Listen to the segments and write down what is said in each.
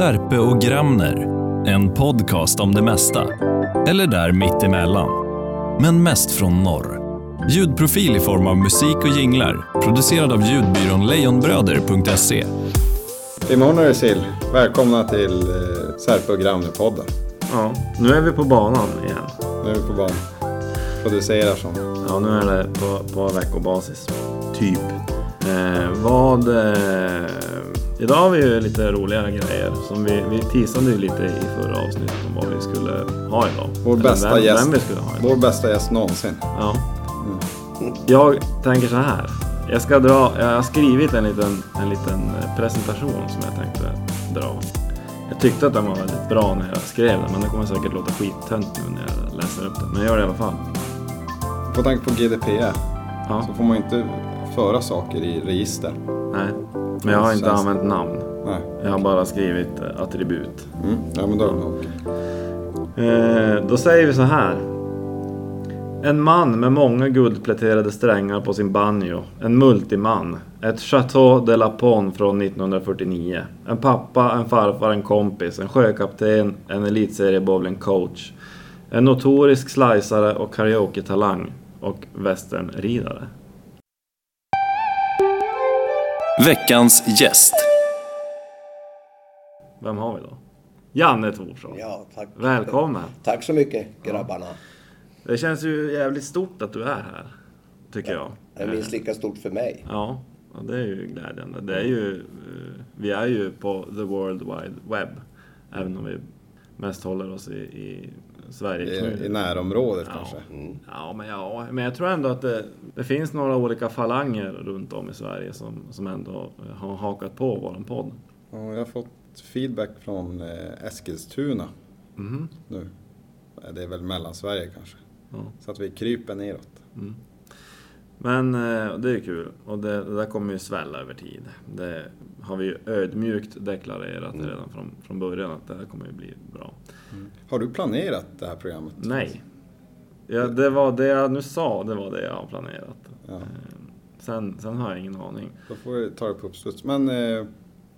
Serpe och Gramner, en podcast om det mesta. Eller där mittemellan. Men mest från norr. Ljudprofil i form av musik och jinglar, producerad av ljudbyrån lejonbröder.se. Imorgon är det sill. Välkomna till eh, Serpe och Gramner-podden. Ja, nu är vi på banan igen. Nu är vi på banan. Producerar som. Ja, nu är det på, på veckobasis. Typ. Eh, vad... Eh, idag har vi ju lite roligare grejer. Som vi, vi teasade ju lite i förra avsnittet om vad vi skulle ha idag. Vår Eller bästa vem, gäst. Vem vi skulle ha idag. Vår bästa gäst någonsin. Ja. Jag tänker så här. Jag ska dra, jag har skrivit en liten, en liten presentation som jag tänkte dra. Jag tyckte att den var väldigt bra när jag skrev den, men det kommer säkert låta skittönt nu när jag läser upp den. Men jag gör det i alla fall. På tanke på GDPR Ja, så får man inte föra saker i register. Nej. Men jag har inte Känns- använt namn. Nej. Jag har bara skrivit eh, attribut. Mm. Ja men då. Eh, då säger vi så här. En man med många guldpläterade strängar på sin banjo. En multiman. Ett Chateau de la Pont från 1949. En pappa, en farfar, en kompis, en sjökapten, en elitseriebowlingcoach. En notorisk slicare och karaoke-talang. Och westernridare. Veckans gäst. Vem har vi då? Janne Thorsson. Ja, tack. Välkommen. Tack så mycket grabbarna. Det känns ju jävligt stort att du är här. Tycker jag. Det är minst lika stort för mig. Ja, ja, det är ju glädjande. Det är ju, eh, vi är ju på the world wide web. Även om vi mest håller oss i, i Sverige. I, I närområdet Ja. kanske. Ja, men, ja, men jag tror ändå att det, det finns några olika falanger runt om i Sverige som, som ändå har hakat på våran podd. Ja, jag har fått feedback från eh, Eskilstuna Mhm. nu. Det är väl Mellansverige kanske. Ja. Så att vi kryper neråt. Men eh, det är kul och det, det där kommer ju svälla över tid. Det har vi ju ödmjukt deklarerat redan från, från början att det här kommer ju bli bra. Har du planerat det här programmet? Nej. Ja, det var det jag nu sa, det var det jag har planerat. Ja. Eh, Sen, sen har jag ingen aning. Då får vi ta det på uppstuds. Men eh,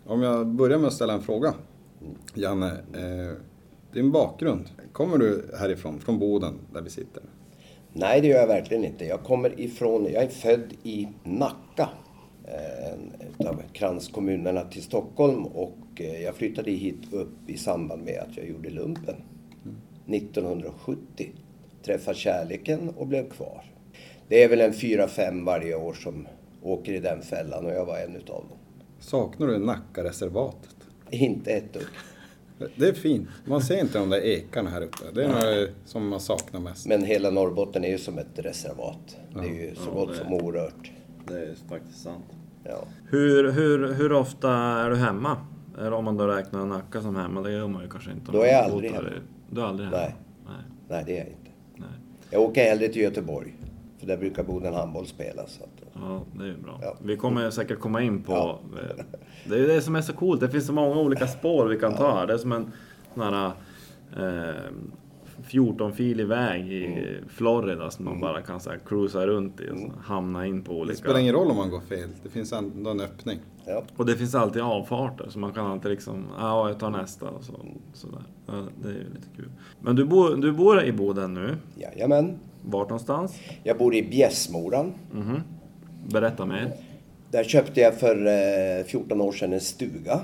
om jag börjar med att ställa en fråga. Janne, eh, din bakgrund. Kommer du härifrån, från Boden där vi sitter? Nej, det gör jag verkligen inte. Jag kommer ifrån, jag är född i Nacka. eh, En utav kranskommunerna till Stockholm och eh, jag flyttade hit upp i samband med att jag gjorde lumpen. 1970. Träffade kärleken och blev kvar. Det är väl en fyra, fem varje år som åker i den fällan och jag var en utav dem. Saknar du Nackareservatet? Inte ett dugg. Det är fint. Man ser inte de där ekarna här uppe. Det är några som man saknar mest. Men hela Norrbotten är ju som ett reservat. Det är ju så gott som orört. Det är faktiskt sant. Ja. Hur, hur, hur ofta är du hemma? Eller om man då räknar Nacka som hemma, det gör man ju kanske inte. Då är jag aldrig hemma. Du är aldrig hemma? Nej. Nej. Nej, det är jag inte. Nej. Jag åker hellre till Göteborg. För där brukar Boden handboll spelas. Så att, Ja, det är ju bra. Ja. Vi kommer säkert komma in på... Ja. eh, Det är det som är så coolt. Det finns så många olika spår vi kan ta här. Det är som en sån här... Eh, 14-filig väg i Mm. Florida som man bara kan så här, cruisa runt i och så hamna in på Det olika... spelar ingen roll om man går fel. Det finns ändå en öppning. ja. Och det finns alltid avfarter så man kan alltid liksom, ja jag tar nästa och så, sådär. Ja, det är ju lite kul. Men du bor, du bor i Boden nu. Jajamän. Vart någonstans? Jag bor i Bjässmoran. Mhm. Berätta mer. Där köpte jag för eh, 14 år sedan en stuga.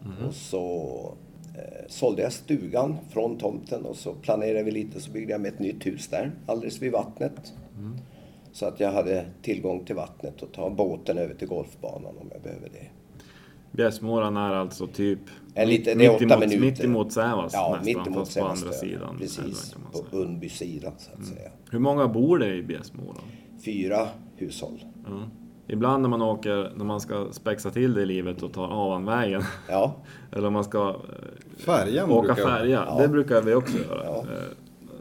Mhm. Och så eh, sålde jag stugan från tomten och så planerade vi lite så byggde jag med ett nytt hus där alldeles vid vattnet. Mm. Så att jag hade tillgång till vattnet och ta båten över till golfbanan om jag behöver det. Bjässmåran är alltså typ En lite, det är åtta emot, minuter. mitt emot Sävas Ja, nästan, mitt emot fast på andra sidan. Precis, på. Mm. Undbysidan så att säga. Hur många bor det i Bjässmåran? Fyra hushåll. Ja. Ibland när man åker, när man ska spexa till det i livet och tar Avanvägen, Ja, eller om man ska eh, Färjan åka brukar... färja, Ja. det brukar vi också göra. Ja. Eh,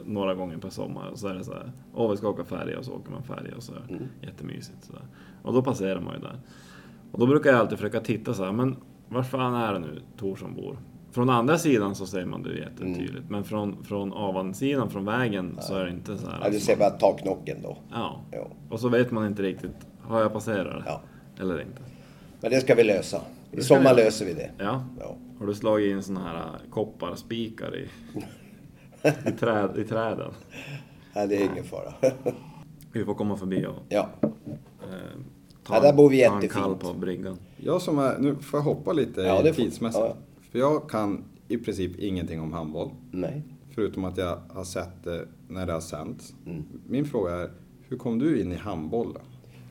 några gånger per sommar. Och så är det så här, åh vi ska åka färja och så åker man färja och så. Mm. Jättemysigt sådär. Och då passerar man ju där. Och då brukar jag alltid försöka titta så här, men var fan är det nu Torsson bor? Från andra sidan så ser man det jättetydligt, Mm. men från, från avansidan, från vägen, så är det inte så här. ja du att ser bara taknocken då. Ja. Ja. Och så vet man inte riktigt, har jag passerat Ja. eller inte? Men det ska vi lösa. I sommar vi. löser vi det. Ja, Ja. Har du slagit in såna här äh, kopparspikar i, i, träd, i träden? Nej, det är ingen fara. Vi får komma förbi och ja. eh, ta, Ja, där bor vi ta en jättefint. kall på bryggan. Jag som är, nu får jag hoppa lite Ja, det tidsmässigt. ja. För jag kan i princip ingenting om handboll. Nej. Förutom att jag har sett det när det har sänts. Mm. Min fråga är, hur kom du in i handbollen?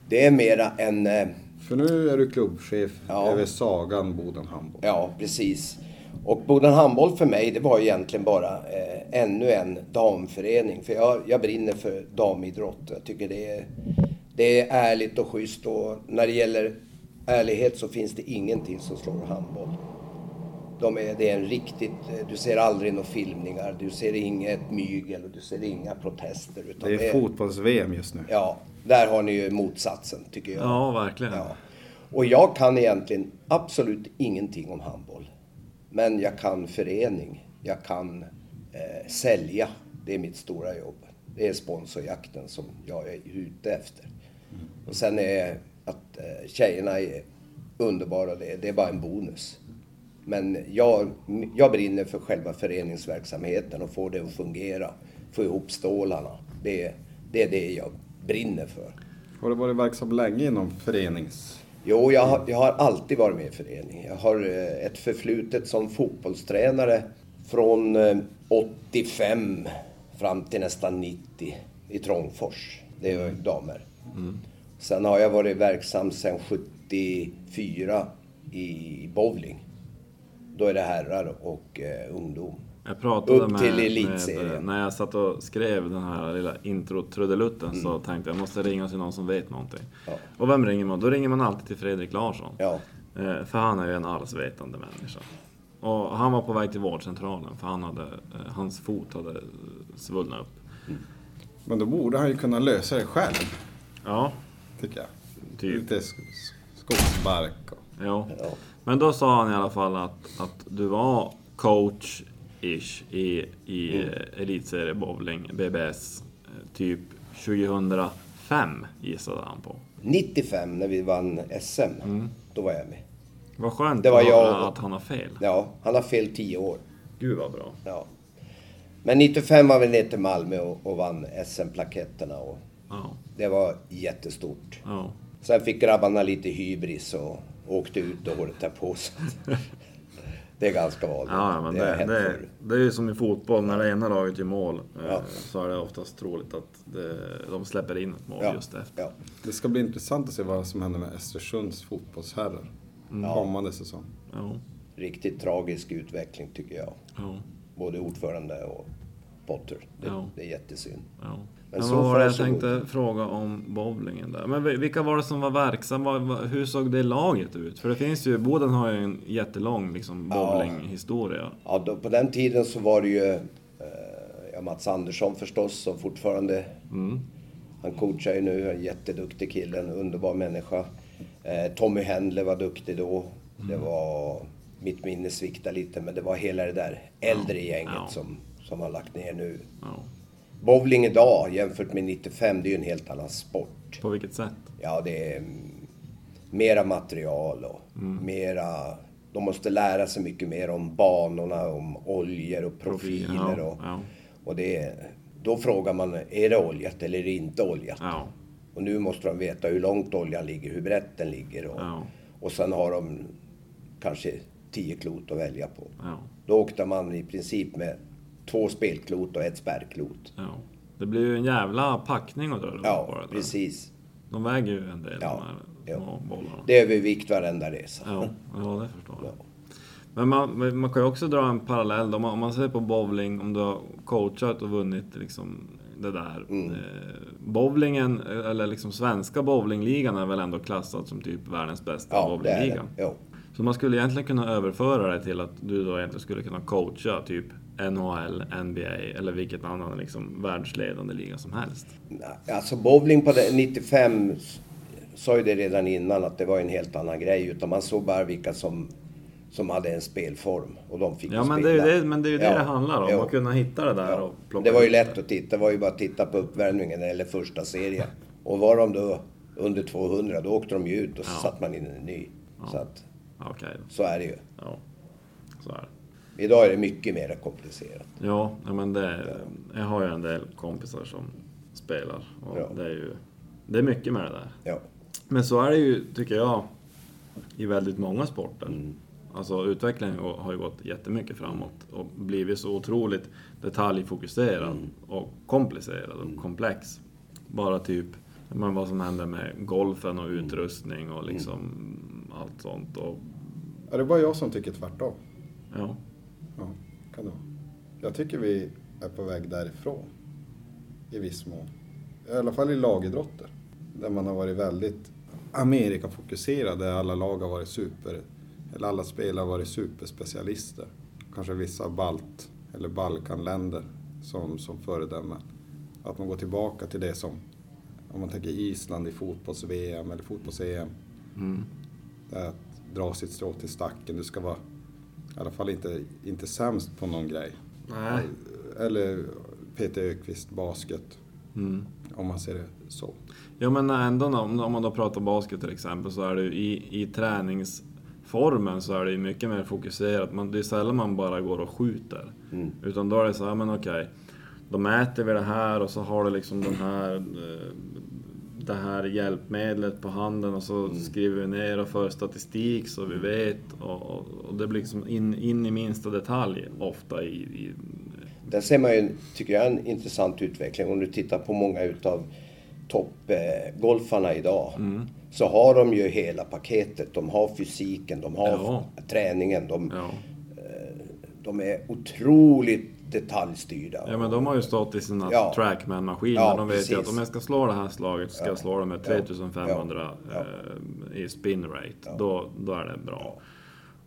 Det är mera en... eh, För nu är du klubbchef Ja. över Sagan Boden Handboll. Ja, precis. Och Boden Handboll för mig, det var egentligen bara eh, ännu en damförening. För jag, jag brinner för damidrott. Jag tycker det är, det är ärligt och schysst. Och när det gäller ärlighet så finns det ingenting som slår handboll. De är, det är en riktigt... eh, Du ser aldrig några filmningar, du ser inget mygel och du ser inga protester. Utan Det är fotbolls-VM just nu. Ja, där har ni ju motsatsen tycker jag. Ja, verkligen. Ja. Och jag kan egentligen absolut ingenting om handboll. Men jag kan förening. Jag kan eh, sälja. Det är mitt stora jobb. Det är sponsorjakten som jag är ute efter. Och sen är att eh, tjejerna är underbara, det, det är bara en bonus. Men jag, jag brinner för själva föreningsverksamheten och få det att fungera. Få ihop stålarna. Det, det är det jag brinner för. Har du varit verksam länge inom förenings... Jo, jag har, jag har alltid varit med i förening. Jag har eh, ett förflutet som fotbollstränare från eh, 85 fram till nästan 90 i Trångfors. Det är damer. Sen har jag varit verksam sedan 74 i bowling. Då är det herrar och eh, ungdom. Jag pratade Upp med, till med, elitserien. när jag satt och skrev den här lilla intro-trudelutten så tänkte jag jag måste ringa till någon som vet någonting. Mm. Ja. Och vem ringer man? Då ringer man alltid till Fredrik Larsson. Ja, Eh, För han är ju en allsvetande människa. Och han var på väg till vårdcentralen för han hade, eh, hans fot hade svullnat upp. Men då borde han ju kunna lösa det själv, Ja, tycker jag. Typ. Lite sk- skogsbark och... jo. ja. Men då sa han i alla fall att, att du var coach-ish i, i Mm. eh, elitserie bowling, BBS, eh, typ 2005 gissade han på. 95 när vi vann SM, då var jag med. Vad skönt Det var att jag att han har fel. Ja, han har fel 10 år. Gud vad bra. Ja. Men 95 var vi ner till Malmö och, och vann SM-plaketterna och Ja, det var jättestort. ja. Sen fick grabbarna lite hybris och åkte ut och året därpå. så Det är ganska vanligt. Ja, men det, det, förr. det är ju som i fotboll, när det ena laget gör mål eh, Ja. så är det oftast troligt att det, de släpper in ett mål ja. just efter. Ja. Det ska bli intressant att se vad som händer med Östersunds fotbollsherrar kommande säsong. Ja, Riktigt tragisk utveckling tycker jag. ja, Både ordförande och Potter. Det, Ja. det är jättesynd. Men vad var det jag tänkte fråga om bowlingen där? Men vi- vilka var det som var verksamma? Hur såg det laget ut? För det finns ju, Boden har ju en jättelång liksom bowlinghistoria. Ja, då, på den tiden så var det ju eh, ja, Mats Andersson förstås som fortfarande... Han coachar ju nu, en jätteduktig kille, en underbar människa. Eh, Tommy Händler var duktig då. Det var... Mitt minne sviktar lite, men det var hela det där äldre gänget Ja. som, som har lagt ner nu. Ja. Bowling idag jämfört med 95, det är ju en helt annan sport. På vilket sätt? Ja, det är mm, mera material och mera... De måste lära sig mycket mer om banorna, om oljor och profiler. Ja, och, ja. och det är, då frågar man, är det oljat eller är det inte oljat? Ja, Och nu måste de veta hur långt oljan ligger, hur brett den ligger. Och, och sen har de kanske tio klot att välja på. Då åkte man i princip med två spelklot och ett spärrklot. ja. Det blir ju en jävla packning att dra runt Ja, precis. De väger ju en del, Ja, de här ja. bollarna. Det är övervikt varenda resa. Ja, ja, det förstår jag. Ja. Men man, man kan ju också dra en parallell. Om man, om man ser på bowling, om du har coachat och vunnit liksom det där. Mm. Eh, bowlingen, eller liksom svenska bowlingligan är väl ändå klassad som typ världens bästa Ja, det är det. bowlingliga. Jo. Så man skulle egentligen kunna överföra det till att du då egentligen skulle kunna coacha typ NHL, NBA eller vilket annan liksom världsledande liga som helst. Alltså bowling på det, 95 s- sa ju det redan innan att det var en helt annan grej. Utan man såg bara vilka som, som hade en spelform. Och de fick Ja men det är spela. det, men det, är ju det, Ja, det handlar om, jo. att kunna hitta det där Ja. och plocka Det var ju lätt att titta. Det var ju bara att titta på uppvärmningen eller första serien. Och var de då under 200, då åkte de ju ut och så Ja. satte man in en ny. Så att, Ja, då. så är det ju. Ja. Så är det. Idag är det mycket mer komplicerat. Ja, ja men det, jag har ju en del kompisar som spelar och Ja. det är ju det är mycket med det där. Ja. Men så är det ju, tycker jag, i väldigt många sporter. Mm. Alltså utvecklingen har ju gått jättemycket framåt och blivit så otroligt detaljfokuserad Mm. och komplicerad och komplex. Bara typ men vad som händer med golfen och Mm. utrustning och liksom allt sånt. Och, Är det bara jag som tycker tvärtom? ja. Ja, kan det vara. Jag tycker vi är på väg därifrån. I viss mån. I alla fall i lagidrotter. Där man har varit väldigt Amerikafokuserad. Där alla lag har varit super... Eller alla spelare har varit superspecialister. Kanske vissa balt eller Balkanländer som, som föredöme. Att man går tillbaka till det som, om man tänker Island i fotbolls-VM eller fotbolls-EM. Mm. Att dra sitt strå till stacken. Du ska vara i alla fall inte, inte sämst på någon grej. Nej. Eller Peter Ökvist basket. Mm. Om man ser det så. Ja men ändå om, om man då pratar basket till exempel så är det ju i, i träningsformen så är det ju mycket mer fokuserat. Man, det är sällan man bara går och skjuter. Mm. Utan då är det så här, men okej. Då mäter vi det här och så har du liksom den här eh, det här hjälpmedlet på handen och så skriver vi ner och för statistik så vi vet. Och, och, och det blir liksom in, in i minsta detalj ofta i... i Där ser man ju, tycker jag, en intressant utveckling. Om du tittar på många utav toppgolfarna idag. Mm. Så har de ju hela paketet. De har fysiken, de har Ja. träningen. De, ja. de är otroligt detaljstyrda. Ja men de har ju stått i sina Ja. trackman-maskiner. Ja, de vet ju att precis. om jag ska slå det här slaget så ska jag slå det med 3500 Ja. Eh, i spin rate. Då, då är det bra.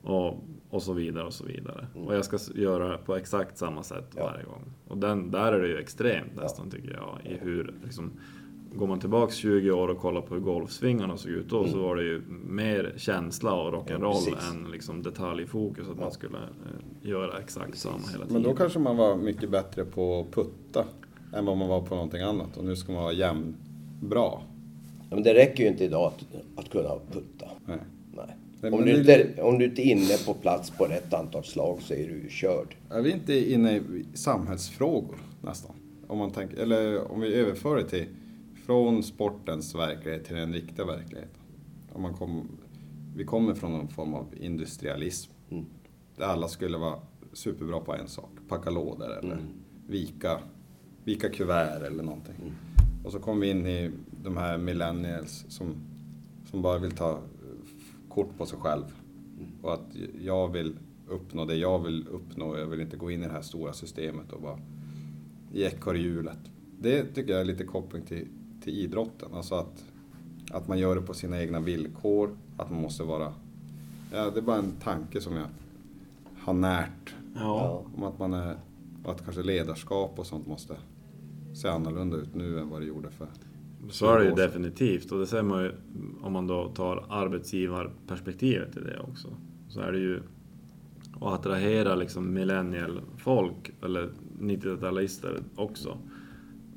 Och, och så vidare och så vidare. Och jag ska göra det på exakt samma sätt Mm. Ja. varje gång. Och den, där är det ju extremt nästan tycker jag. I hur, liksom, går man tillbaks 20 år och kollar på hur golfsvingarna såg ut då så var det ju mer känsla och rock'n'roll Mm. Ja, precis. än liksom detaljfokus. Att man skulle eh, göra exakt samma hela tiden. Men då kanske man var mycket bättre på att putta än vad man var på någonting annat. Och nu ska man vara jämn bra. Ja, men det räcker ju inte idag att, att kunna putta. Nej. Nej. Om, du det- inte, om du inte är inne på plats på rätt antal slag så är du ju körd. Är vi inte inne i samhällsfrågor nästan? Om, man tänker, eller om vi överför det till från sportens verklighet till den riktiga verkligheten. Om man kom, vi kommer från någon form av industrialism. Mm. Där alla skulle vara superbra på en sak. Packa lådor eller Mm. vika, vika kuvert eller någonting. Mm. Och så kom vi in i de här millennials som, som bara vill ta kort på sig själv. Mm. Och att jag vill uppnå det jag vill uppnå. Jag vill inte gå in i det här stora systemet och bara i ekorrhjulet. Det tycker jag är lite koppling till, till idrotten. Alltså att, att man gör det på sina egna villkor. Att man måste vara... Ja, det är bara en tanke som jag har närt. Ja. Om att man är... Att kanske ledarskap och sånt måste se annorlunda ut nu än vad det gjorde för Så är det ju 20 år sedan. definitivt och det ser man ju om man då tar arbetsgivarperspektivet i det också. Så är det ju att attrahera liksom millennial-folk eller 90-talister också.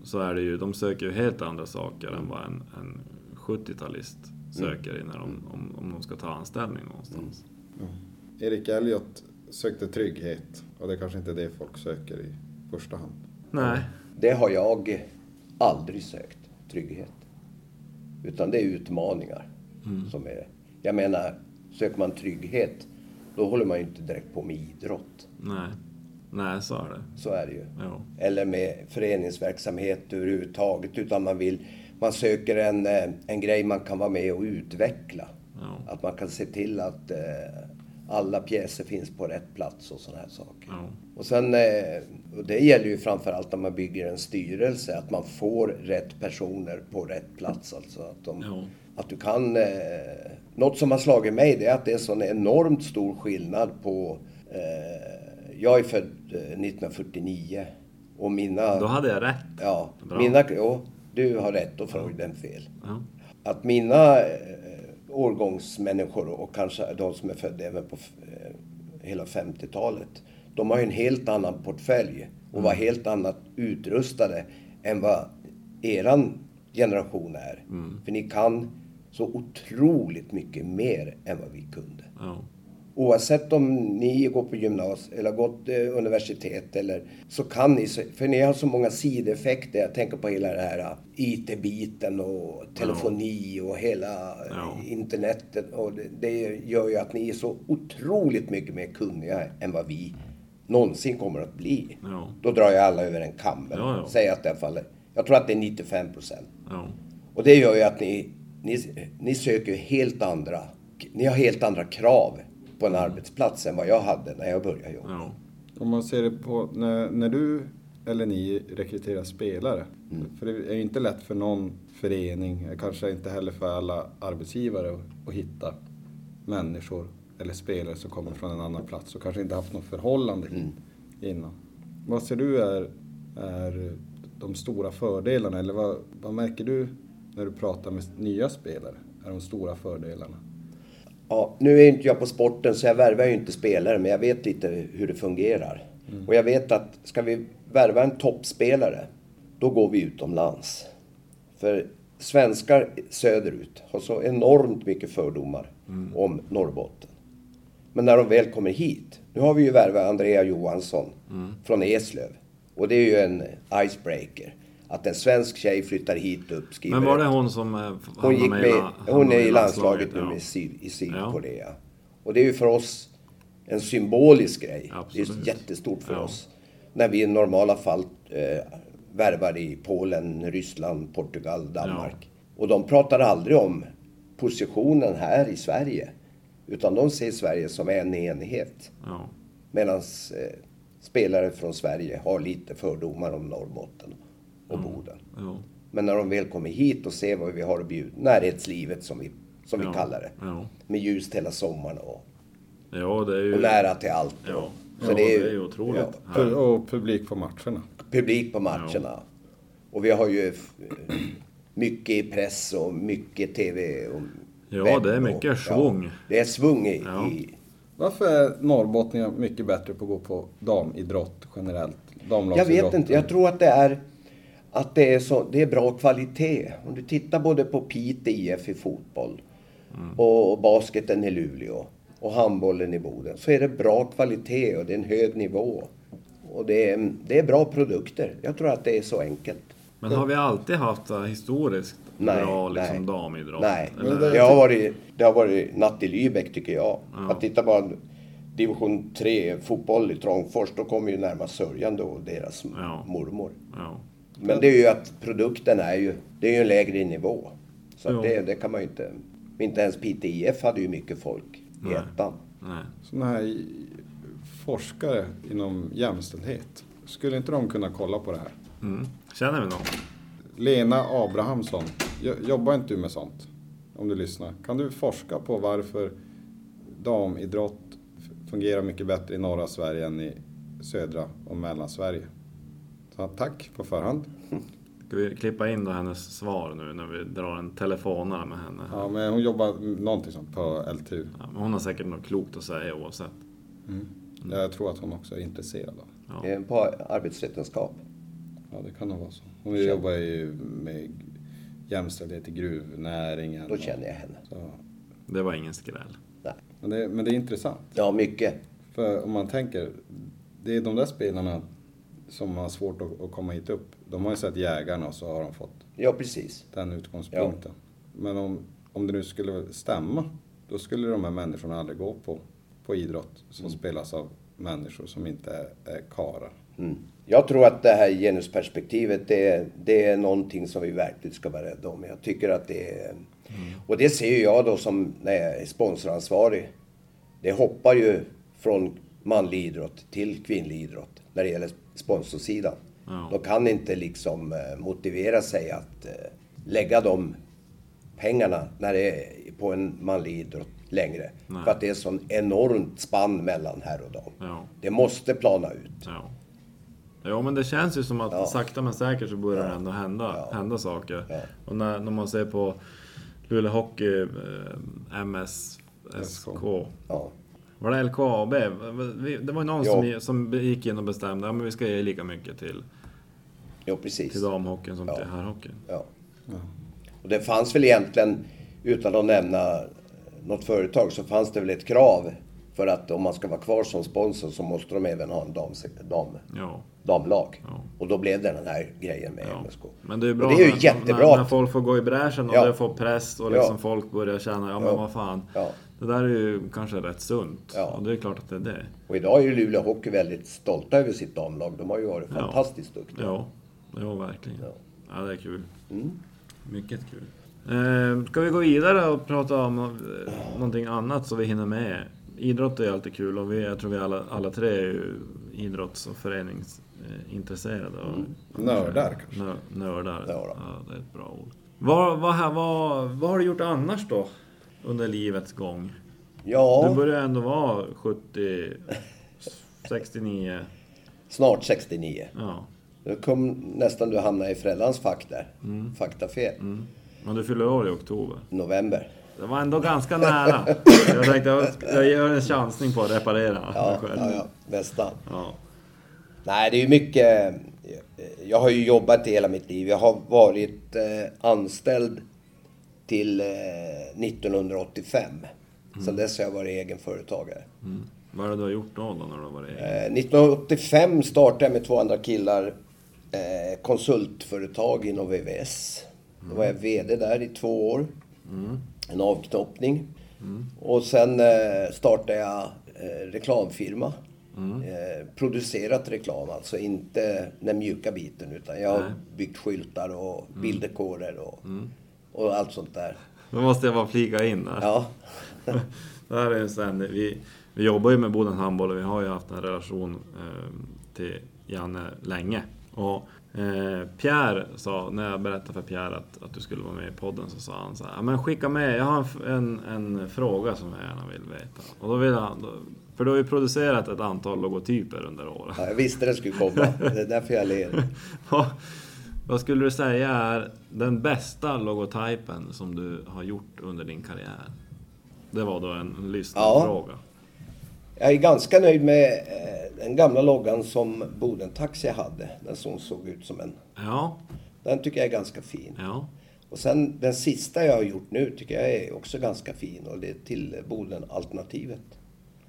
Så är det ju, de söker ju helt andra saker än vad en, en 70-talist söker när de, om, om de ska ta anställning någonstans. Erik Elliot sökte trygghet och det är kanske inte är det folk söker i första hand. Nej, Det har jag aldrig sökt, trygghet. Utan det är utmaningar som är... Jag menar, söker man trygghet, då håller man ju inte direkt på med idrott. nej, nej så är det. Så är det ju. Ja. Eller med föreningsverksamhet överhuvudtaget. Utan man vill... Man söker en, eh, en grej man kan vara med och utveckla. Ja. Att man kan se till att eh, alla pjäser finns på rätt plats och sådana här saker. Ja. Och sen, eh, och det gäller ju framförallt när man bygger en styrelse, att man får rätt personer på rätt plats. Alltså att, de, att du kan... Eh, något som har slagit mig det är att det är sån enormt stor skillnad på... Eh, jag är född eh, 1949 och mina... Då hade jag rätt. Ja, Bra. mina... Jo, du har rätt och Freud fel. Ja. Att mina eh, årgångsmänniskor och kanske de som är födda även på eh, hela 50-talet. De har ju en helt annan portfölj och var helt annat utrustade än vad eran generation är. För ni kan så otroligt mycket mer än vad vi kunde. Ja. Oavsett om ni går på gymnasiet eller gått eh, universitet eller så kan ni, för ni har så många sideffekter. Jag tänker på hela det här eh, IT-biten och telefoni och hela eh, Ja. internetet. Och det, det gör ju att ni är så otroligt mycket mer kunniga än vad vi någonsin kommer att bli. Ja. Då drar jag alla över en kam. Ja, ja. Säger att det faller. Jag tror att det är 95 procent. Ja. Och det gör ju att ni, ni, ni söker helt andra, ni har helt andra krav på en arbetsplats än vad jag hade när jag började jobba. Ja. Om man ser det på när, när du eller ni rekryterar spelare. Mm. För det är ju inte lätt för någon förening, kanske inte heller för alla arbetsgivare att, att hitta människor eller spelare som kommer från en annan plats och kanske inte haft något förhållande Mm. innan. Vad ser du är, är de stora fördelarna eller vad, vad märker du när du pratar med nya spelare? Är de stora fördelarna? Ja, nu är inte jag på sporten så jag värvar ju inte spelare men jag vet lite hur det fungerar. Och jag vet att ska vi värva en toppspelare då går vi utomlands. För svenskar söderut har så enormt mycket fördomar om Norrbotten. Men när de väl kommer hit, nu har vi ju värvat Andrea Johansson från Eslöv. Och det är ju en icebreaker. Att en svensk tjej flyttar hit upp, skriver Men var det hon som eh, hon, gick med, med, hon är i landslaget nu ja. med syd, i Sydkorea. Och det är ju för oss en symbolisk grej. Absolut. Det är jättestort för Ja. oss. När vi i normala fall eh, värvar i Polen, Ryssland, Portugal, Danmark. Och de pratar aldrig om positionen här i Sverige. Utan de ser Sverige som en enhet. Ja. Medan eh, spelare från Sverige har lite fördomar om Norrbotten och Boden. Ja. Men när de väl kommer hit och ser vad vi har att bjuda, närhetslivet som vi, som Ja, vi kallar det. ja. Med ljus hela sommaren och, ja, det är ju... och nära till allt. Ja, Så ja det är ju- det är ju otroligt. Och publik på matcherna. Publik på matcherna. Och vi har ju mycket i press och mycket tv och Ja, det är och- mycket svung. Ja, det är svung i, Ja. i Varför är norrbottningar mycket bättre på att gå på damidrott generellt? Jag vet inte. Jag tror att det är att det är, så, det är bra kvalitet. Om du tittar både på Piteå IF i fotboll och basketen i Luleå och handbollen i Boden så är det bra kvalitet och det är en hög nivå. Och det är, det är bra produkter. Jag tror att det är så enkelt. Men har vi alltid haft historiskt Nej, bra liksom, nej. damidrott? Nej, Eller? det har, varit, det har varit natt i Lübeck tycker jag. Att titta på division 3 fotboll i Trångfors, då kommer ju närmast Sörjan då och deras Ja. mormor. Ja. Men det är ju att produkten är ju, det är ju en lägre nivå. Så att det, det kan man ju inte... Inte ens PTIF hade ju mycket folk i Nej. ettan. Nej. Sådana här i- forskare inom jämställdhet. Skulle inte de kunna kolla på det här? Mm. Känner vi någon? Lena Abrahamsson, jo- jobbar inte du med sånt? Om du lyssnar. Kan du forska på varför damidrott fungerar mycket bättre i norra Sverige än i södra och Mellansverige? Så tack på förhand. Ska vi klippa in då hennes svar nu när vi drar en telefonare med henne? Ja, men hon jobbar någonting sånt på LTU. Ja, men hon har säkert något klokt att säga oavsett. Jag tror att hon också är intresserad av. Ja. Det är på arbetsvetenskap. Ja, det kan nog vara så. Hon jobbar ju med jämställdhet i gruvnäringen. Då känner jag henne. Så, Det var ingen skräll. Nej. men, det, men det är intressant. Ja, mycket. För om man tänker, det är de där spelarna som har svårt att, att komma hit upp. De har ju sett jägarna och så har de fått Ja, precis. den utgångspunkten. Men om, om det nu skulle stämma, då skulle de här människorna aldrig gå på, på idrott som spelas av människor som inte är, är karar. Mm. Jag tror att det här genusperspektivet, det är, det är någonting som vi verkligen ska vara rädda om. Jag tycker att det är... Och det ser ju jag då som, när jag är sponsoransvarig. Det hoppar ju från manlig idrott till kvinnlig idrott när det gäller sponsorsidan. Ja. De kan inte liksom eh, motivera sig att eh, lägga de pengarna när det är på en manlig idrott längre. Nej. För att det är sån enormt spann mellan här och dam. Ja. Det måste plana ut. Ja. Jo men det känns ju som att Ja. sakta men säkert så börjar det Ja. ändå hända, Ja. hända saker. Ja. Och när, när man ser på Luleå Hockey, eh, MS, SK. Ja. Var det LKAB? Det var ju någon Ja. som, som gick in och bestämde att ja, men vi ska ge lika mycket till, Jo, precis. till damhockeyn som Ja. till herrhockeyn. Ja. Och det fanns väl egentligen, utan att nämna något företag, så fanns det väl ett krav För att om man ska vara kvar som sponsor så måste de även ha en dam, dam, Ja. damlag. Ja. Och då blev det den här grejen med Ja. MSK. Men det är bra och det är ju när, jättebra. när, när folk får gå i bräschen och Ja. det får press och liksom Ja. folk börjar känna, ja men Ja. vad fan. Ja. Det där är ju kanske rätt sunt. Ja. Och det är klart att det är det. Och idag är ju Luleå Hockey väldigt stolta över sitt damlag. De har ju varit Ja. fantastiskt duktiga. Ja, ja verkligen. Ja. Ja, det är kul. Mm. Mycket kul. Eh, ska vi gå vidare och prata om eh, någonting annat så vi hinner med? Idrott är alltid kul och vi, jag tror vi alla, alla tre är ju idrotts och föreningsintresserade. Och, Nördar kanske. Nö, nördar. Ja. Ja, det är ett bra ord. Vad, vad, här- vad, vad har du gjort annars då? Under livets gång? Ja, Du börjar ändå vara 70, 69. snart 69. Ja. Då kom nästan du hamna i föräldrarnas fack där. Faktafel. Mm. Men du fyller år i oktober. November. Det var ändå ganska nära. Jag tänkte jag, jag gör en chansning på att reparera Ja, själv. ja, ja. Nästan. Ja. Nej, det är ju mycket... Jag har ju jobbat i hela mitt liv. Jag har varit eh, anställd till eh, 1985. Sen dess har jag varit egen företagare. Mm. Vad det du har gjort då, då när du har varit egen? Eh, 1985 startade jag med två andra killar eh, konsultföretag inom VVS. Då var jag VD där i två år. En avknoppning. Och sen eh, startade jag eh, reklamfirma. Eh, producerat reklam, alltså inte den mjuka biten. Utan jag har byggt skyltar och bilddekorer och, och allt sånt där. Då måste jag bara flika in där. Ja, Det här är sen, vi, vi jobbar ju med Boden Handboll och vi har ju haft en relation eh, till Janne länge. Och eh, Pierre sa, när jag berättade för Pierre att, att du skulle vara med i podden så sa han så här, "Ja, men skicka med, jag har en, en, en fråga som jag gärna vill veta. Och då vill han, då, för du har ju producerat ett antal logotyper under åren. ja, jag visste det skulle komma. Det är därför jag ler. Vad- skulle du säga är den bästa logotypen som du har gjort under din karriär? Det var då en, lyssnarfråga. Jag är ganska nöjd med eh, den gamla loggan som Boden Taxi hade. Den som såg ut som en... Ja, Den tycker jag är ganska fin. ja, Och sen den sista jag har gjort nu tycker jag är också ganska fin. Och det är till Boden-alternativet.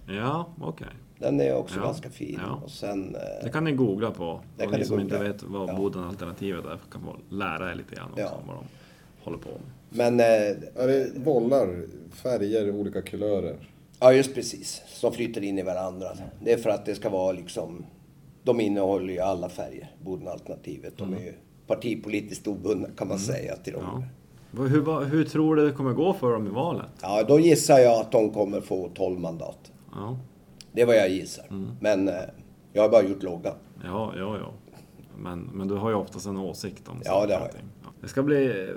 Ja, okej. Den är också Ja, ganska fin. ja. Och sen... eh, Det kan ni googla på. Det och kan ni som googla. inte vet vad Ja. Boden-alternativet är kan få lära er lite grann också Ja. om vad de håller på med. Men... eh, Är det bollar, färger, olika kulörer? Ja, just precis. Som flyter in i varandra. Det är för att det ska vara liksom... De innehåller ju alla färger, Boden-alternativet. De är ju partipolitiskt obundna kan man säga till dem. Hur, hur tror du det kommer gå för dem i valet? Ja, då gissar jag att de kommer få 12 mandat. Ja, Det är vad jag gissar. Men eh, jag har bara gjort loggan. ja, ja. ja. Men, men du har ju oftast en åsikt om Ja, det har jag. Ja. Det ska bli... eh,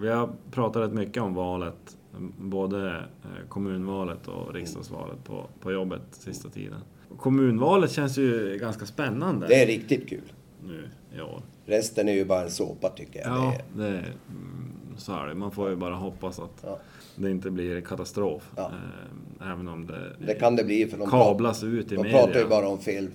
Vi har pratat rätt mycket om valet. Både eh, kommunvalet och riksdagsvalet på, på jobbet sista tiden. Kommunvalet känns ju ganska spännande Det är riktigt kul. nu i år. Resten är ju bara en såpa tycker jag. Ja, Det är, mm, så är det. Man får ju bara hoppas att Ja. Det inte blir katastrof. Ja. Eh, Även om det, det kan det bli för de, kablas ut i de media. pratar ju bara om fel,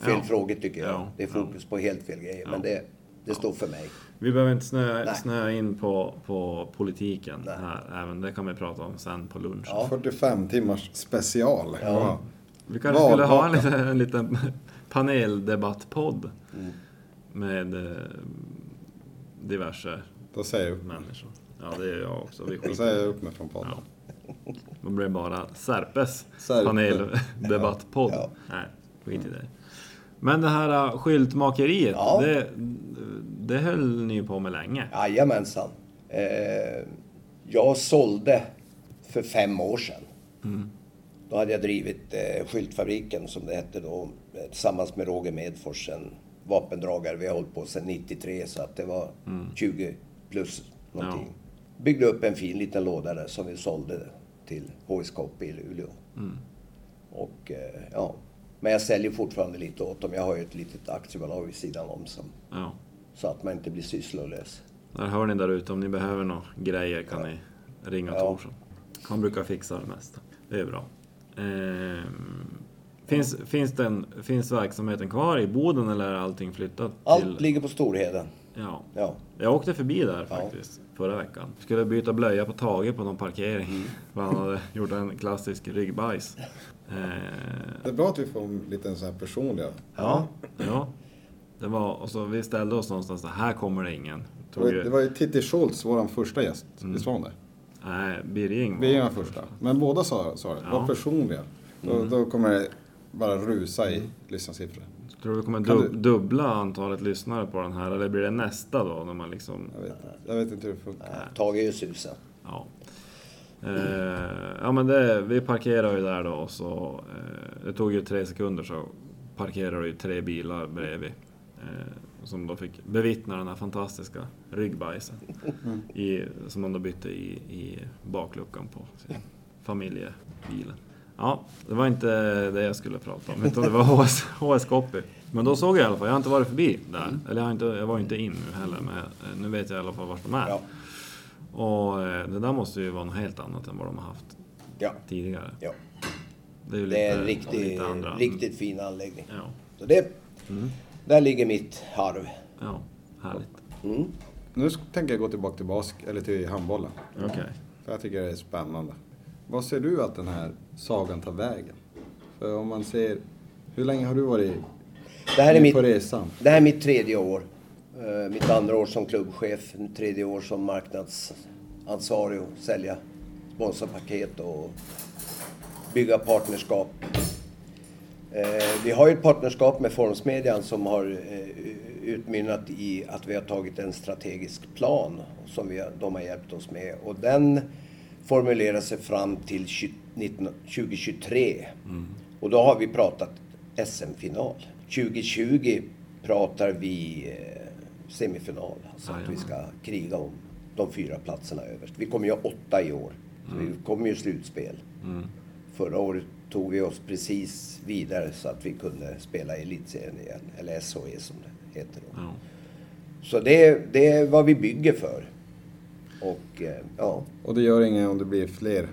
fel Ja. frågor tycker jag. Ja, Det är fokus på helt fel grejer. Men det, det står för mig. Vi behöver inte snöa, snöa in på, på politiken Nej. här. Även det kan vi prata om sen på lunch. Ja. 45 timmars special. Ja. Vi kanske skulle ha en liten, en liten paneldebattpodd Mm. med eh, diverse Då säger människor. Ja, det är jag också. Vi skiter säger jag upp mig från podden. Ja. Då blir det bara Särpes Särpe. paneldebattpodd. Ja. Nej, skit i det. Men det här äh, skyltmakeriet, Ja. det, det höll ni ju på med länge. Jajamensan. Eh, jag sålde för fem år sedan. Då hade jag drivit eh, skyltfabriken som det hette då eh, tillsammans med Roger Medfors, en vapendragare. Vi har hållit på sedan 93 så att det var 20 plus någonting. Byggde upp en fin liten låda där som vi sålde till HSK i Luleå. Och eh, ja, men jag säljer fortfarande lite åt dem. Jag har ju ett litet aktiebolag vid sidan om som, Ja. så att man inte blir sysslolös. Där hör ni där ute, om ni behöver några grejer kan ni ringa Ja. Torsson. Han brukar fixa det mesta. Det är bra. Ehm, finns, finns, den, finns verksamheten kvar i Boden eller är allting flyttat Allt till... ligger på Storheden. Ja. Ja. Jag åkte förbi där faktiskt. Förra veckan. Skulle byta blöja på Tage på någon parkering. För han hade gjort en klassisk ryggbajs. Eh, Det är bra att vi får en liten sån här personliga. ja, ja. Det var, och så vi ställde oss någonstans där, här kommer det ingen. Det Tog var, ju, det var ju Titti Schultz, vår första gäst. Visst var hon det? nej, Birging. Vi är den första. Men båda sa, sa det. Ja. Var personliga. Då, då kommer det bara rusa i lyssnarsiffror. Tror du vi kommer du- dubbla antalet lyssnare på den här? Eller blir det nästa då? När man liksom... Jag vet, inte. jag vet inte hur det funkar. Nej, Tage är ju susa. Ja. Eh, ja men det, vi parkerade ju där då och så... Eh, det tog ju tre sekunder så parkerade ju tre bilar bredvid. Eh, som då fick bevittna den här fantastiska ryggbajsen. I, som man då bytte i, i bakluckan på sin familjebilen. Ja, det var inte det jag skulle prata om, utan det var HS, HS Copy. Men då såg jag i alla fall, jag har inte varit förbi där. Eller jag, har inte, jag var inte in nu heller, men eh, nu vet jag i alla fall vart de är. Ja. Och eh, det där måste ju vara något helt annat än vad de har haft Ja, tidigare. ja. Det är ju Det är en lite- riktig, lite andra- riktigt fin anläggning. Ja, Så det, där ligger mitt harv. ja, härligt. Mm. Nu tänker jag gå tillbaka till bask, eller till handbollen. Okej. För jag tycker det är spännande. Vad ser du att den här sagan tar vägen? För om man ser... Hur länge har du varit Det här är mitt, det här är mitt tredje år. Eh, Mitt andra år som klubbchef, mitt tredje år som marknadsansvarig och sälja sponsorpaket och bygga partnerskap. Eh, Vi har ju ett partnerskap med Formsmedjan som har eh, utmynnat i att vi har tagit en strategisk plan som vi, de har hjälpt oss med. Och den formulerar sig fram till 20, 19 2023. Och då har vi pratat SM-final. 2020 pratar vi eh, semifinal. Alltså att vi ska kriga om de fyra platserna överst. Vi kommer ju ha åtta i år. Så vi kommer ju slutspel. Förra året tog vi oss precis vidare så att vi kunde spela i elitserien igen. Eller SHE som det heter då. Ja. Så det, det är vad vi bygger för. Och eh, ja, Och det gör inget om det blir fler.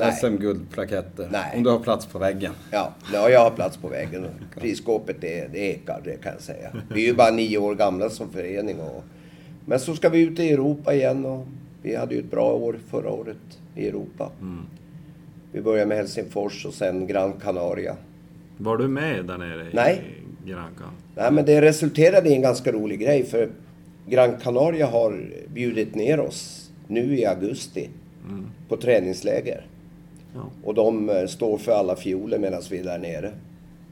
SM-guldplaketter? Nej. Om du har plats på väggen? ja, ja, jag har plats på väggen. Prisskåpet det, det ekar, det kan jag säga. Vi är ju bara nio år gamla som förening. Och, men så ska vi ut i Europa igen och vi hade ju ett bra år förra året i Europa. Vi började med Helsingfors och sen Gran Canaria. Var du med där nere i Nej. Granca? Nej, men det resulterade i en ganska rolig grej för Gran Canaria har bjudit ner oss nu i augusti på träningsläger. Ja. Och de eh, står för alla fioler medan vi är där nere.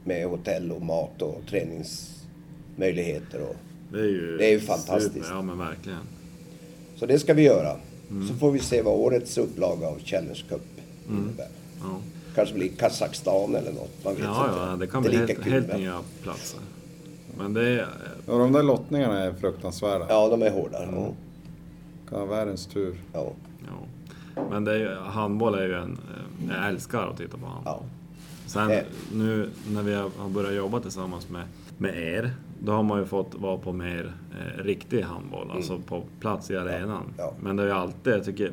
Med hotell och mat och träningsmöjligheter. Och, Det är ju, Det är ju fantastiskt. Super, ja men verkligen. så det ska vi göra. Så får vi se vad årets upplaga av Challenge Cup innebär. Ja, Kanske blir Kazakstan eller något. Man vet ja, inte. ja det kan är bli lika helt, kul, helt nya platser. Men det är... Ja, de där lottningarna är fruktansvärda. Ja, de är hårda. Ja. Kan världens tur. Ja. Ja. Men det är ju, handboll är ju en... eh, Jag älskar att titta på handboll. Ja. Sen Det- nu när vi har börjat jobba tillsammans med, med er, då har man ju fått vara på mer eh, riktig handboll, alltså på plats i arenan. Mm. Ja. Men det har ju alltid, jag tycker,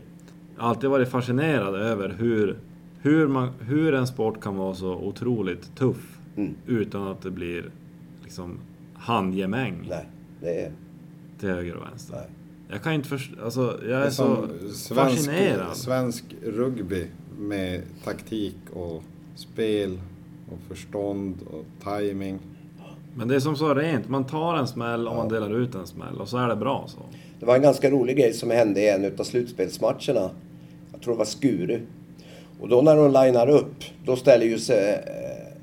alltid varit fascinerad över hur, hur, man, hur en sport kan vara så otroligt tuff Mm. utan att det blir liksom handgemäng Nej, det är... till höger och vänster. Nej. Jag kan inte förstå, alltså jag Det är, är så som svensk, fascinerad. svensk rugby med taktik och spel och förstånd och timing. Men det är som så rent, man tar en smäll och man delar ut en smäll och så är det bra så. Det var en ganska rolig grej som hände i en utav slutspelsmatcherna. Jag tror det var Skuru. Och då när de linar upp, då ställer ju sig...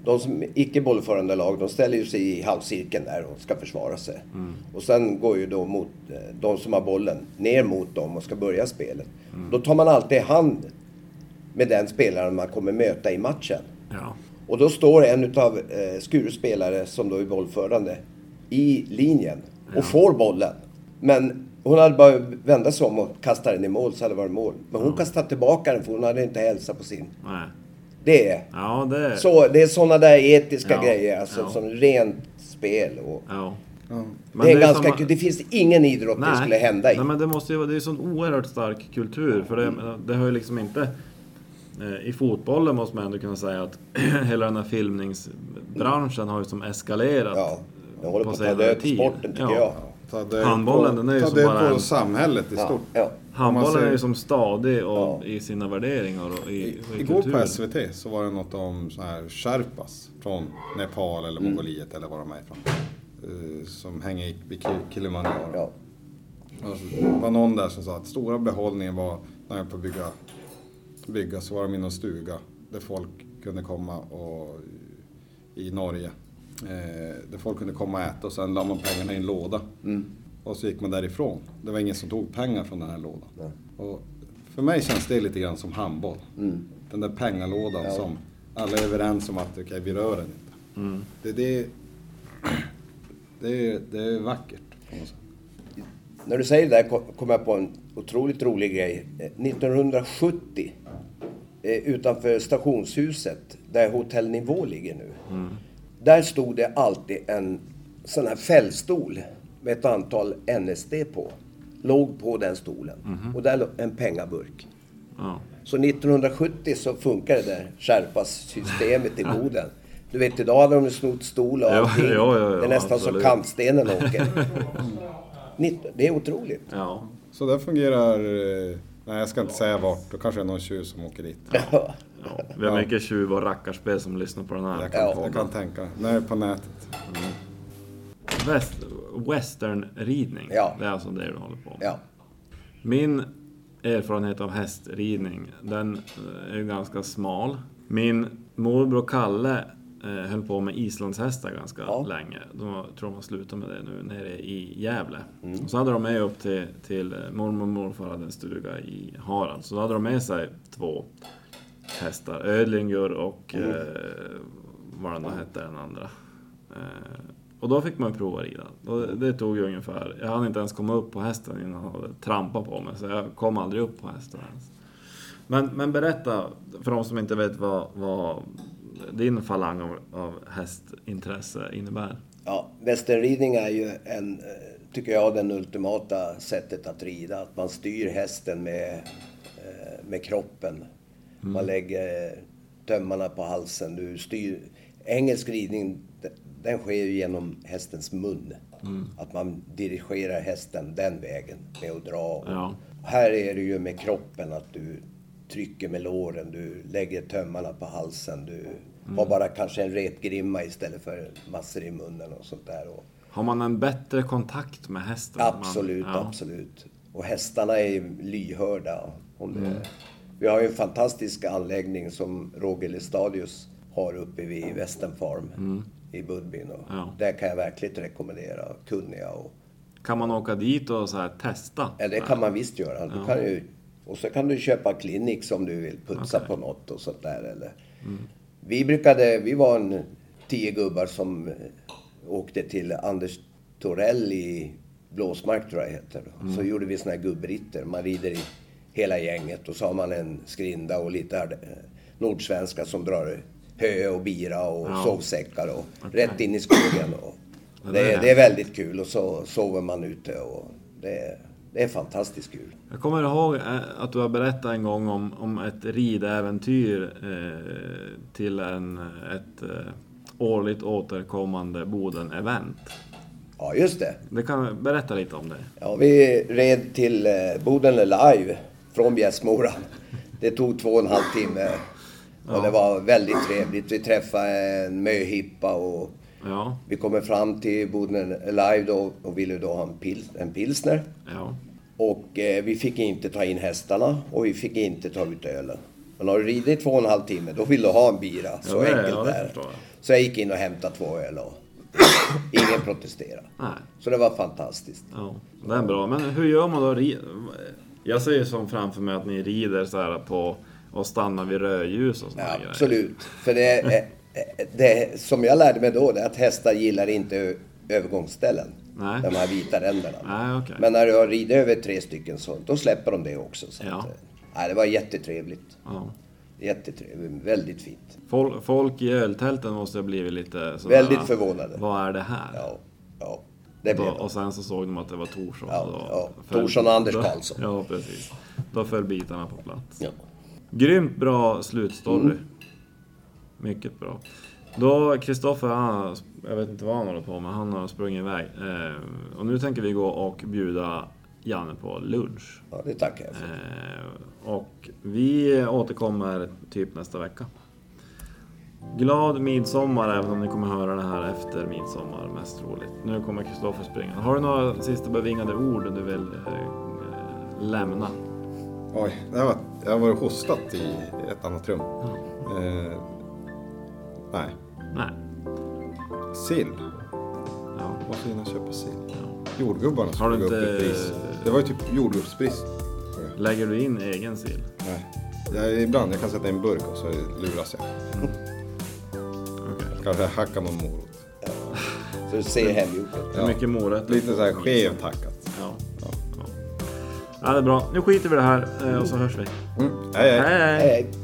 De som icke bollförande lag, de ställer ju sig i halvcirkeln där och ska försvara sig. Och sen går ju då mot eh, de som har bollen ner mot dem och ska börja spelet. Då tar man alltid hand med den spelaren man kommer möta i matchen. Ja. Och då står en utav eh, Skures spelare, som då är bollförande, i linjen och får bollen. Men hon hade bara vända sig om och kasta den i mål så hade det varit mål. Men hon kastade tillbaka den för hon hade inte hälsa på sin. Nej. Det är, Ja, det... så, det är sådana där etiska Ja, grejer, alltså ja. som rent spel. Och, Ja. Det, är ganska, samma- det finns ingen idrott det skulle hända i. Nej, men det måste ju vara... Det är en sån oerhört stark kultur. För det, Mm. det har ju liksom inte... eh, I fotbollen måste man ändå kunna säga att hela den här filmningsbranschen har ju som eskalerat Ja, den håller på att ta död på sporten tycker ja. jag. Ta Handbollen, på, den är ju ta som död bara på en- samhället i Ja, stort. ja. Handbollen ser- är ju som stadig och Ja. i sina värderingar och i, I, och i igår på kulturen. SVT så var det något om så här Sherpas från Nepal eller Mm. Mongoliet eller var de är ifrån. Eh, som hänger i Kilimanjaro. Ja. Det var någon där som sa att stora behållningen var när jag på att bygga, bygga så var de i någon stuga där folk kunde komma och i Norge. Eh, där folk kunde komma och äta och sen la man pengarna i en låda. Mm. Och så gick man därifrån. Det var ingen som tog pengar från den här lådan. Och för mig känns det lite grann som handboll. Mm. Den där pengalådan Ja. som alla är överens om att okej, vi rör den inte. Mm. Det, det, det, är, det är vackert. På något sätt. När du säger det där kom- jag på en otroligt rolig grej. Eh, 1970 eh, utanför stationshuset där Hotell Nivå ligger nu. Där stod det alltid en sån här fällstol med ett antal NSD på. Låg på den stolen. Och där låg en pengaburk. Ja. Så 1970 så funkar det där Sherpas-systemet i Boden. Du vet idag hade de snott stol och allting. ja, ja, ja, det är nästan absolut. så kantstenen åker. Det är otroligt. ja. Så där fungerar... Nej, jag ska inte säga vart. Då kanske det är någon tjur som åker dit. Ja. ja. Vi har Ja. mycket tjuv och rackarspel som lyssnar på den här Jag kan, Ja. jag kan tänka. När det är på nätet. Väst, westernridning. Ja. Det är alltså det du håller på med. Ja. Min erfarenhet av hästridning, den eh, är ganska smal. Min morbror Kalle höll på med islandshästar ganska Ja. länge. De tror de har slutat med det nu nere i Gävle. Mm. Och så hade de med upp till, till eh, mormor och morfar hade en stuga i Harald. Så då hade de med sig två hästar. Ödlingur och Mm. eh, vad den då hette den andra. Eh, och då fick man prova rida. Och det, det tog ju ungefär, jag hann inte ens komma upp på hästen innan han hade trampat på mig. Så jag kom aldrig upp på hästen ens. Men, men berätta för de som inte vet vad, vad din falang av, av hästintresse innebär. Ja, västernridning är ju en, eh, tycker jag, den ultimata sättet att rida. Att man styr hästen med, eh, med kroppen. Man lägger tömmarna på halsen. Du styr... Engelsk ridning, den sker ju genom hästens mun. Att man dirigerar hästen den vägen med att dra. Ja. Här är det ju med kroppen att du trycker med låren, du lägger tömmarna på halsen, du har bara kanske en repgrimma istället för massor i munnen och sånt där. Och Har man en bättre kontakt med hästen? Man- absolut, ja. absolut. Och hästarna är lyhörda. Om det, Vi har ju en fantastisk anläggning som Roger Lestadius har uppe vid Western Farm i Budbyn. Och Ja. Där kan jag verkligen rekommendera kunniga och Kan man åka dit och så här testa? Ja, det kan man visst göra. Du kan ju, och så kan du köpa Clinics om du vill putsa Okej. på något och sånt där. Eller. Vi brukade, vi var en tio gubbar som eh, åkte till Anders Torell i Blåsmark tror jag heter. Så gjorde vi såna här gubbritter. Man rider i hela gänget och så har man en skrinda och lite eh, nordsvenska som drar hö och bira och Ja. sovsäckar och rätt in i skogen. Och det, det är väldigt kul och så sover man ute och det, det är fantastiskt kul. Jag kommer ihåg eh, att du har berättat en gång om, om ett ridäventyr eh, till en, ett eh, årligt återkommande Boden-event. Ja, just det. Det kan berätta lite om det. Ja, vi red till eh, Boden live från Bjässmora. Det tog två och en halv timme. Och det var väldigt trevligt. Vi träffade en möhippa och Ja, vi kommer fram till Boden live då och ville då ha en, pil, en pilsner. ja, Och eh, vi fick inte ta in hästarna och vi fick inte ta ut ölen. Men har du ridit två och en halv timme, då vill du ha en bira. Så Ja, enkelt ja, är. Så jag gick in och hämtade två öl och ingen protesterade. nej. Så det var fantastiskt. Ja, det är bra. Men hur gör man då? Jag ser ju som framför mig att ni rider så här på och stannar vid rödljus och såna Ja, grejer. absolut. För det, är- det som jag lärde mig då, det är att hästar gillar inte övergångsställen. Nej. De här vita ränderna. Nej, okej. Men när du har ridit över tre stycken så då släpper de det också. Så Ja. att, eh, nej, det var jättetrevligt. Ja. Jättetrevligt. Väldigt fint. Folk, folk i öltälten måste ha blivit lite sådär, Väldigt förvånade. Vad är det här? Ja, ja. Det blev Då, och sen så såg de att det var Torsson. Ja, Då ja. föll- Torsson och Anders då- Karlsson. Ja, precis. Då föll bitarna på plats. Ja. Grymt bra slutstory. Mm. Mycket bra. Då, Kristoffer, jag vet inte vad han håller på med, han har sprungit iväg. Eh, och nu tänker vi gå och bjuda Janne på lunch. Ja, det tackar jag för. Eh, och vi återkommer typ nästa vecka. Glad midsommar även om ni kommer höra det här efter midsommar, mest troligt. Nu kommer Kristoffer springa. Har du några sista bevingade ord du vill eh, lämna? Oj, det här var, jag har varit hostat i ett annat rum. Eh, nej, Nej. sill. Ja. Varför hinna köpa sill? Ja. Jordgubbarna du skulle gå upp inte- i pris. Det var ju typ jordgubbsbrist. Lägger du in egen sill? Nej. Jag, ibland, jag kan sätta i en burk och så luras jag. Okej. Kanske hacka någon morot. Så det ser hemgjort ut. Hur mycket morötter? Lite så här skevt hackat. Ja. Ja. ja. det är bra. Nu skiter vi i det här eh, och så hörs vi. Mm. Hej, hej. hej. Hej, hej.